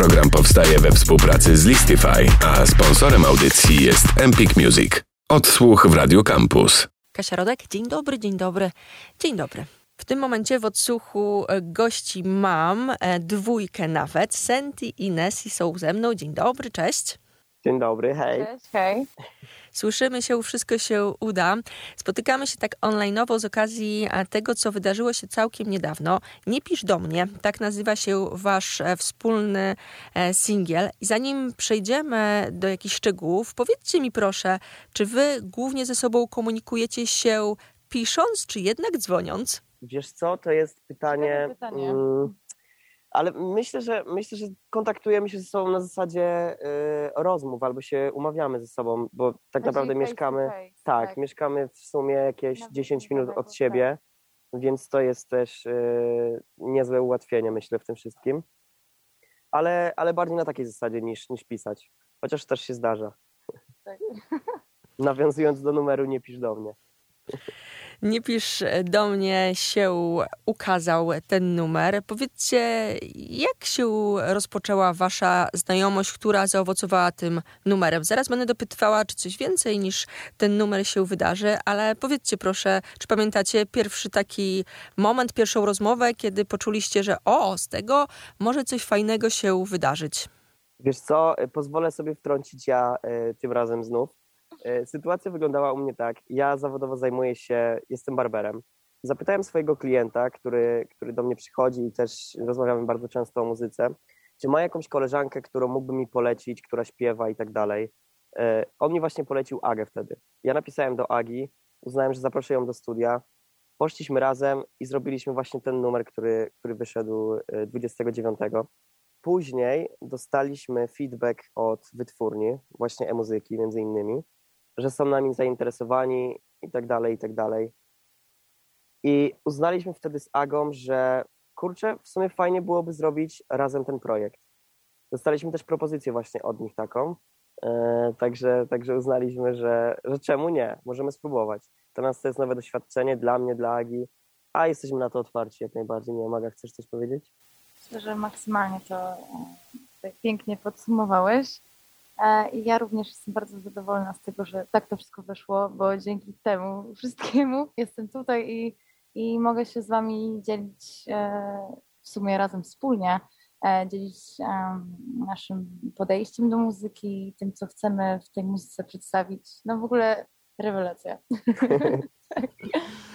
Program powstaje we współpracy z Listify, a sponsorem audycji jest Empik Music. Odsłuch w Radio Campus. Kasia Rodek, dzień dobry, dzień dobry, dzień dobry. W tym momencie w odsłuchu e, gości mam e, dwójkę nawet. Senti i Nessie są ze mną. Dzień dobry, cześć. Dzień dobry, hej. Cześć, hej. Słyszymy się, wszystko się uda. Spotykamy się tak online'owo z okazji tego, co wydarzyło się całkiem niedawno. Nie pisz do mnie, tak nazywa się wasz e, wspólny e, singiel. I zanim przejdziemy do jakichś szczegółów, powiedzcie mi proszę, czy wy głównie ze sobą komunikujecie się pisząc, czy jednak dzwoniąc? Wiesz co, to jest pytanie... pytanie. Mm, ale myślę, że myślę, że kontaktujemy się ze sobą na zasadzie y, rozmów albo się umawiamy ze sobą, bo tak naprawdę face mieszkamy... face, Tak, mieszkamy w sumie jakieś Nawet 10 minut od siebie, więc to jest też y, niezłe ułatwienie, myślę, w tym wszystkim. Ale, ale bardziej na takiej zasadzie niż, niż pisać. Chociaż też się zdarza. Tak. Nawiązując do numeru, nie pisz do mnie. Nie pisz do mnie się ukazał ten numer. Powiedzcie, jak się rozpoczęła wasza znajomość, która zaowocowała tym numerem? Zaraz będę dopytywała, czy coś więcej niż ten numer się wydarzy, ale powiedzcie proszę, czy pamiętacie pierwszy taki moment, pierwszą rozmowę, kiedy poczuliście, że o, z tego może coś fajnego się wydarzyć? Wiesz co, y, pozwolę sobie wtrącić ja y, tym razem znów. Y, Sytuacja wyglądała u mnie tak. Ja zawodowo zajmuję się, jestem barberem. Zapytałem swojego klienta, który, który do mnie przychodzi i też rozmawiamy bardzo często o muzyce, czy ma jakąś koleżankę, którą mógłby mi polecić, która śpiewa i tak dalej. Y, On mi właśnie polecił Agę wtedy. Ja napisałem do Agi, uznałem, że zaproszę ją do studia. Poszliśmy razem i zrobiliśmy właśnie ten numer, który, który wyszedł y, 29. Później dostaliśmy feedback od wytwórni, właśnie e-muzyki między innymi, że są nami zainteresowani i tak dalej, i tak dalej. I uznaliśmy wtedy z Agą, że kurczę, w sumie fajnie byłoby zrobić razem ten projekt. Dostaliśmy też propozycję właśnie od nich taką, e, także, także uznaliśmy, że, że czemu nie, możemy spróbować. Dla nas to jest nowe doświadczenie, dla mnie, dla Agi, a jesteśmy na to otwarci jak najbardziej. Nie wiem, chcesz coś powiedzieć? Myślę, że maksymalnie to e, tak pięknie podsumowałeś. E, I ja również jestem bardzo zadowolona z tego, że tak to wszystko wyszło, bo dzięki temu wszystkiemu jestem tutaj i, i mogę się z Wami dzielić e, w sumie razem wspólnie, e, dzielić naszym podejściem do muzyki, tym, co chcemy w tej muzyce przedstawić. No w ogóle rewelacja.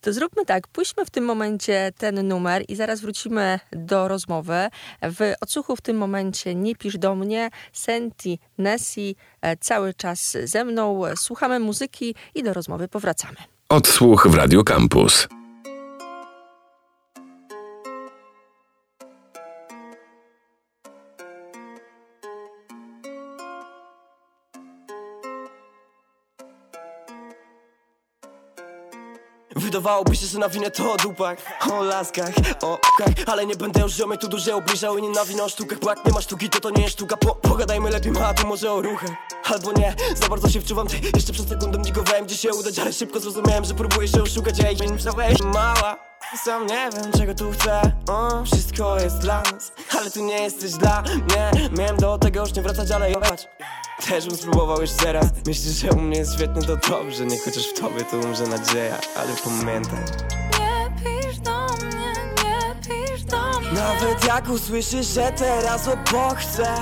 To zróbmy tak, puśćmy w tym momencie ten numer i zaraz wrócimy do rozmowy. W odsłuchu w tym momencie nie pisz do mnie, Senti, Nessie e, cały czas ze mną. Słuchamy muzyki i do rozmowy powracamy. Odsłuch w Radio Campus. Wydawałoby się, że nawinę to o dupach, o laskach, o okach Ale nie będę już ziomy tu dłużej obliżał i nie nawinę o sztukach. Bo jak nie ma sztuki, to to nie jest sztuka. Po, Pogadajmy lepiej, ma tu może o ruchach. Albo nie, za bardzo się wczuwam, ty jeszcze przed sekundą digowałem Gdzie się udać, ale szybko zrozumiałem, że próbuję się oszukać. Ej, myślałeś, mała, sam nie wiem czego tu chcę. O, Wszystko jest dla nas, ale tu nie jesteś dla mnie. Miałem do tego już nie wracać, ale jebać też bym spróbował jeszcze teraz Myślisz, że u mnie jest świetnie, to dobrze. Nie chociaż w tobie to umrze nadzieja Ale pamiętaj. Nie pisz do mnie, nie pisz do mnie. Nawet jak usłyszysz, że teraz obok chcę.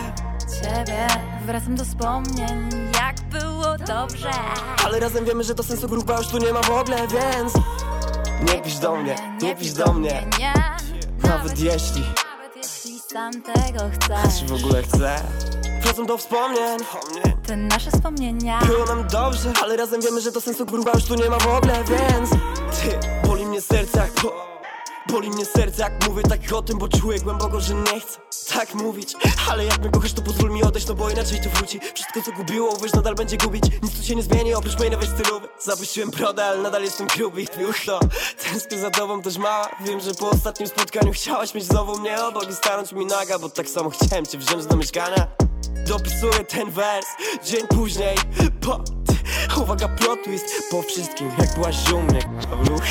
Ciebie wracam do wspomnień, jak było dobrze. Ale razem wiemy, że to sensu grupa już tu nie ma w ogóle, więc Nie pisz do mnie, nie pisz do mnie Nie, Nawet jeśli, nawet jeśli sam tego czy chcesz w ogóle chcę. Wracam do wspomnień. Te nasze wspomnienia. Było nam dobrze, ale razem wiemy, że to sensu grupa już tu nie ma w ogóle, więc Ty, boli mnie serce jak po... Boli mnie serce jak mówię tak o tym, bo czuję głęboko, że nie chcę tak mówić. Ale jak mnie kochasz, to pozwól mi odejść, no bo inaczej to wróci. Wszystko co gubiło, wiesz, nadal będzie gubić. Nic tu się nie zmieni, oprócz mojej nowej stylowy. Zapuściłem brodę, ale nadal jestem gruby i twój to Tęsknię za tobą też mała Wiem, że po ostatnim spotkaniu chciałaś mieć znowu mnie obok i stanąć mi naga Bo tak samo chciałem cię wziąć do mieszkania. Dopisuję ten wers dzień później Bo, uwaga, plot twist. Po wszystkim, jak byłaś u mnie, ruch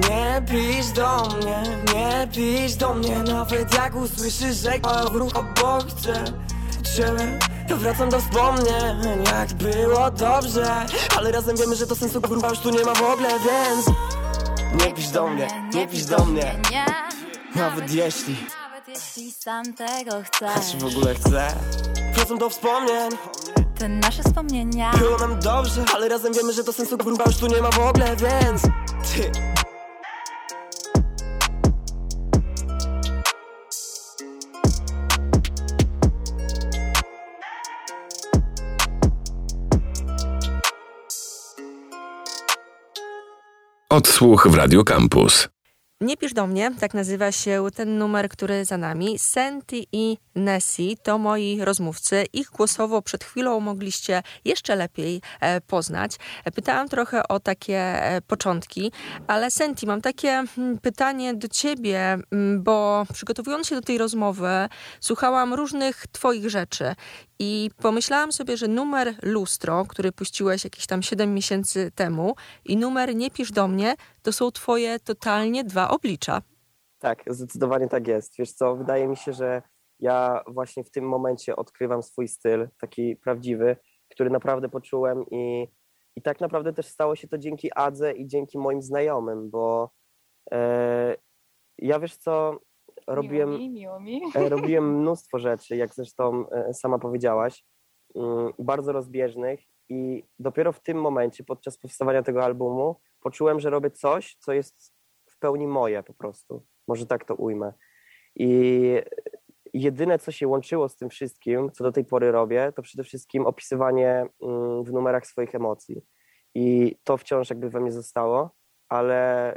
Nie pisz do mnie, nie pisz do mnie. Nawet jak usłyszysz, że ruch obok chcę Ciebie wracam do wspomnień, jak było dobrze Ale razem wiemy, że to sensu gruba już tu nie ma w ogóle, więc Nie pisz do mnie, nie pisz do mnie. Nie, Nawet jeśli, nawet jeśli sam tego chcesz. Czy w ogóle chcę. Wracam do wspomnień, Te nasze wspomnienia. Było nam dobrze Ale razem wiemy, że to sensu gruba już tu nie ma w ogóle, więc Ty Odsłuch w Radio Campus. Nie pisz do mnie, tak nazywa się ten numer, który za nami. Senti i Nessie to moi rozmówcy. Ich głosowo przed chwilą mogliście jeszcze lepiej e, poznać. E, Pytałam trochę o takie e, początki, ale Senti, mam takie mm, pytanie do ciebie, mm, bo przygotowując się do tej rozmowy, słuchałam różnych twoich rzeczy i pomyślałam sobie, że numer Lustro, który puściłeś jakieś tam 7 miesięcy temu i numer Nie pisz do mnie, to są twoje totalnie dwa oblicza. Tak, zdecydowanie tak jest. Wiesz co, wydaje mi się, że ja właśnie w tym momencie odkrywam swój styl, taki prawdziwy, który naprawdę poczułem i, i tak naprawdę też stało się to dzięki Adze i dzięki moim znajomym, bo e, ja wiesz co, robiłem, Miło mi, miło mi. e, robiłem mnóstwo rzeczy, jak zresztą e, sama powiedziałaś, mm, bardzo rozbieżnych i dopiero w tym momencie, podczas powstawania tego albumu, poczułem, że robię coś, co jest w pełni moje po prostu. Może tak to ujmę. I jedyne, co się łączyło z tym wszystkim, co do tej pory robię, to przede wszystkim opisywanie mm, w numerach swoich emocji. I to wciąż jakby we mnie zostało, ale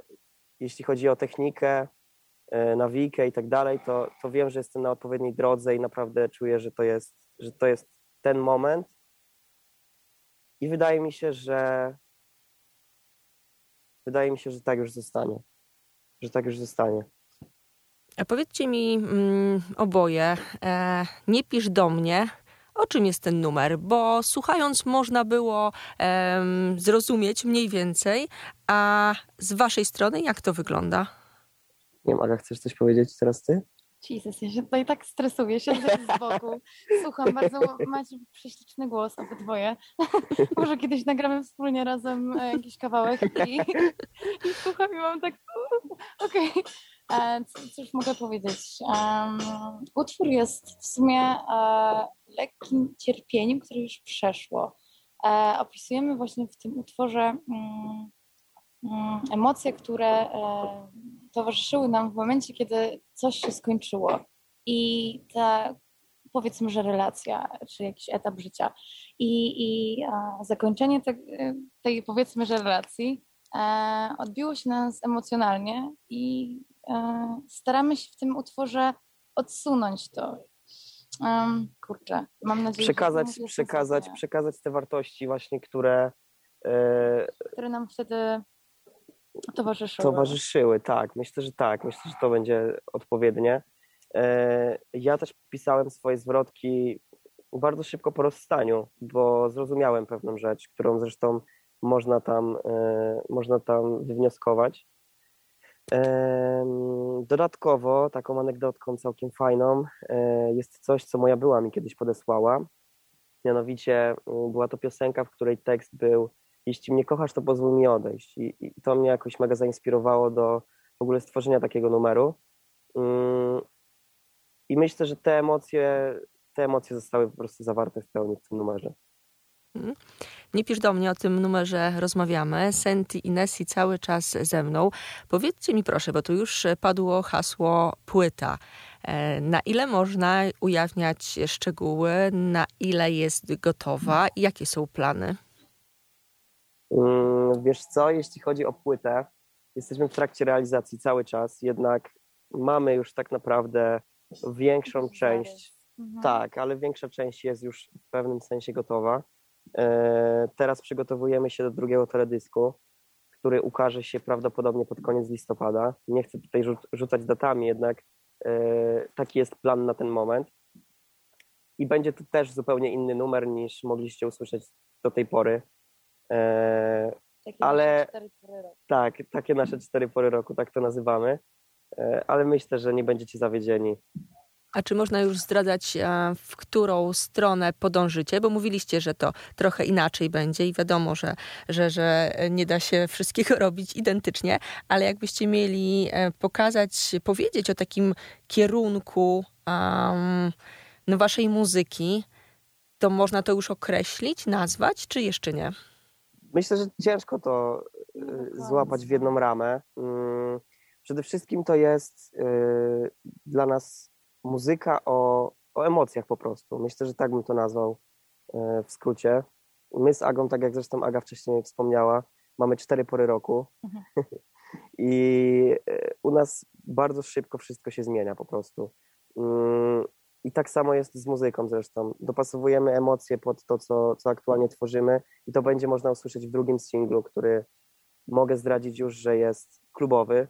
jeśli chodzi o technikę, nawijkę i tak dalej, to, to wiem, że jestem na odpowiedniej drodze i naprawdę czuję, że to jest, że to jest ten moment. I wydaje mi się, że wydaje mi się, że tak już zostanie. Że tak już zostanie. A powiedzcie mi mm, oboje, e, nie pisz do mnie, o czym jest ten numer, bo słuchając można było zrozumieć mniej więcej, a z waszej strony jak to wygląda? Nie wiem, Aga, chcesz coś powiedzieć teraz ty? Jesus, ja się tutaj tak stresuję, siedzę z boku, słucham, bardzo macie prześliczny głos obydwoje. Może kiedyś nagramy wspólnie razem e, jakiś kawałek i, i słucham i mam tak, okej. E, co- Cóż mogę powiedzieć? Em, utwór jest w sumie e, lekkim cierpieniem, które już przeszło. E, opisujemy właśnie w tym utworze mm, mm, emocje, które e, towarzyszyły nam w momencie, kiedy coś się skończyło. I ta, powiedzmy, że relacja, czy jakiś etap życia. I, i a, zakończenie te, tej, powiedzmy, że relacji e, odbiło się na nas emocjonalnie i e, staramy się w tym utworze odsunąć to. Em, kurczę, mam nadzieję, Przekazać, że przekazać, przekazać te wartości właśnie, które e, które nam wtedy towarzyszyły. towarzyszyły. Tak, myślę, że tak. Myślę, że to będzie odpowiednie. E, Ja też pisałem swoje zwrotki bardzo szybko po rozstaniu, bo zrozumiałem pewną rzecz, którą zresztą można tam, e, można tam wywnioskować. Em, Dodatkowo, taką anegdotką całkiem fajną, e, jest coś, co moja była mi kiedyś podesłała. Mianowicie m, była to piosenka, w której tekst był Jeśli mnie kochasz, to pozwól mi odejść. I, i to mnie jakoś mega zainspirowało do w ogóle stworzenia takiego numeru. Mm, I myślę, że te emocje, te emocje zostały po prostu zawarte w pełni w tym numerze. Nie pisz do mnie o tym numerze, rozmawiamy. Senti i Nessie cały czas ze mną. Powiedzcie mi proszę, bo tu już padło hasło płyta. E, Na ile można ujawniać szczegóły, na ile jest gotowa i jakie są plany? Mm, Wiesz co, jeśli chodzi o płytę, jesteśmy w trakcie realizacji cały czas, jednak mamy już tak naprawdę większą część, Mhm. tak, ale większa część jest już w pewnym sensie gotowa. E, Teraz przygotowujemy się do drugiego teledysku, który ukaże się prawdopodobnie pod koniec listopada. Nie chcę tutaj rzu- rzucać datami, jednak e, taki jest plan na ten moment. I będzie to też zupełnie inny numer niż mogliście usłyszeć do tej pory. E, Takie Ale- nasze cztery pory roku. Tak, takie nasze cztery pory roku, tak to nazywamy. E, Ale myślę, że nie będziecie zawiedzieni. A czy można już zdradzać, e, w którą stronę podążycie? Bo mówiliście, że to trochę inaczej będzie i wiadomo, że, że, że nie da się wszystkiego robić identycznie, ale jakbyście mieli e, pokazać, powiedzieć o takim kierunku um, no waszej muzyki, to można to już określić, nazwać, czy jeszcze nie? Myślę, że ciężko to y, złapać w jedną ramę. Mm, Przede wszystkim to jest y, dla nas muzyka o, o emocjach po prostu. Myślę, że tak bym to nazwał y, w skrócie. My z Agą, tak jak zresztą Aga wcześniej wspomniała, mamy cztery pory roku Mhm. i u nas bardzo szybko wszystko się zmienia po prostu. I tak samo jest z muzyką zresztą. Dopasowujemy emocje pod to, co, co aktualnie tworzymy i to będzie można usłyszeć w drugim singlu, który mogę zdradzić już, że jest klubowy,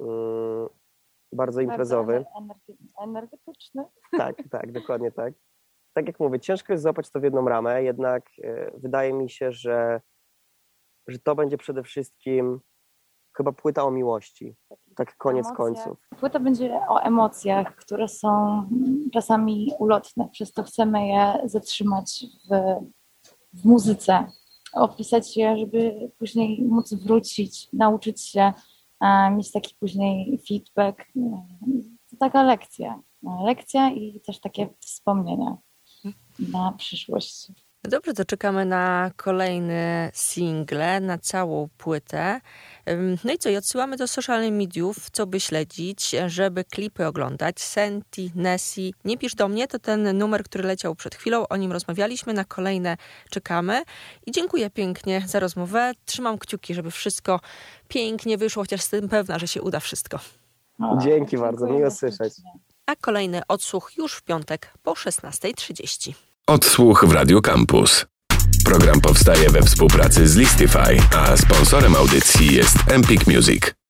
mm, bardzo imprezowy. Bardzo ener- energetyczny. Tak, tak, dokładnie tak. Tak jak mówię, ciężko jest złapać to w jedną ramę, jednak e, wydaje mi się, że, że to będzie przede wszystkim chyba płyta o miłości. Tak koniec końców. Płyta będzie o emocjach, które są czasami ulotne, przez to chcemy je zatrzymać w, w muzyce, opisać je, żeby później móc wrócić, nauczyć się, e, mieć taki później feedback. E, To taka lekcja. E, Lekcja i też takie wspomnienia na przyszłość. No Dobrze, to czekamy na kolejne single, na całą płytę. No i co, i odsyłamy do social mediów, co by śledzić, żeby klipy oglądać. Senti, Nessie, Nie pisz do mnie, to ten numer, który leciał przed chwilą, o nim rozmawialiśmy, na kolejne czekamy. I dziękuję pięknie za rozmowę. Trzymam kciuki, żeby wszystko pięknie wyszło, chociaż jestem pewna, że się uda wszystko. O, Dzięki bardzo, miło słyszeć. A kolejny odsłuch już w piątek po 16.30. Odsłuch w Radio Campus. Program powstaje we współpracy z Listify, a sponsorem audycji jest Empik Music.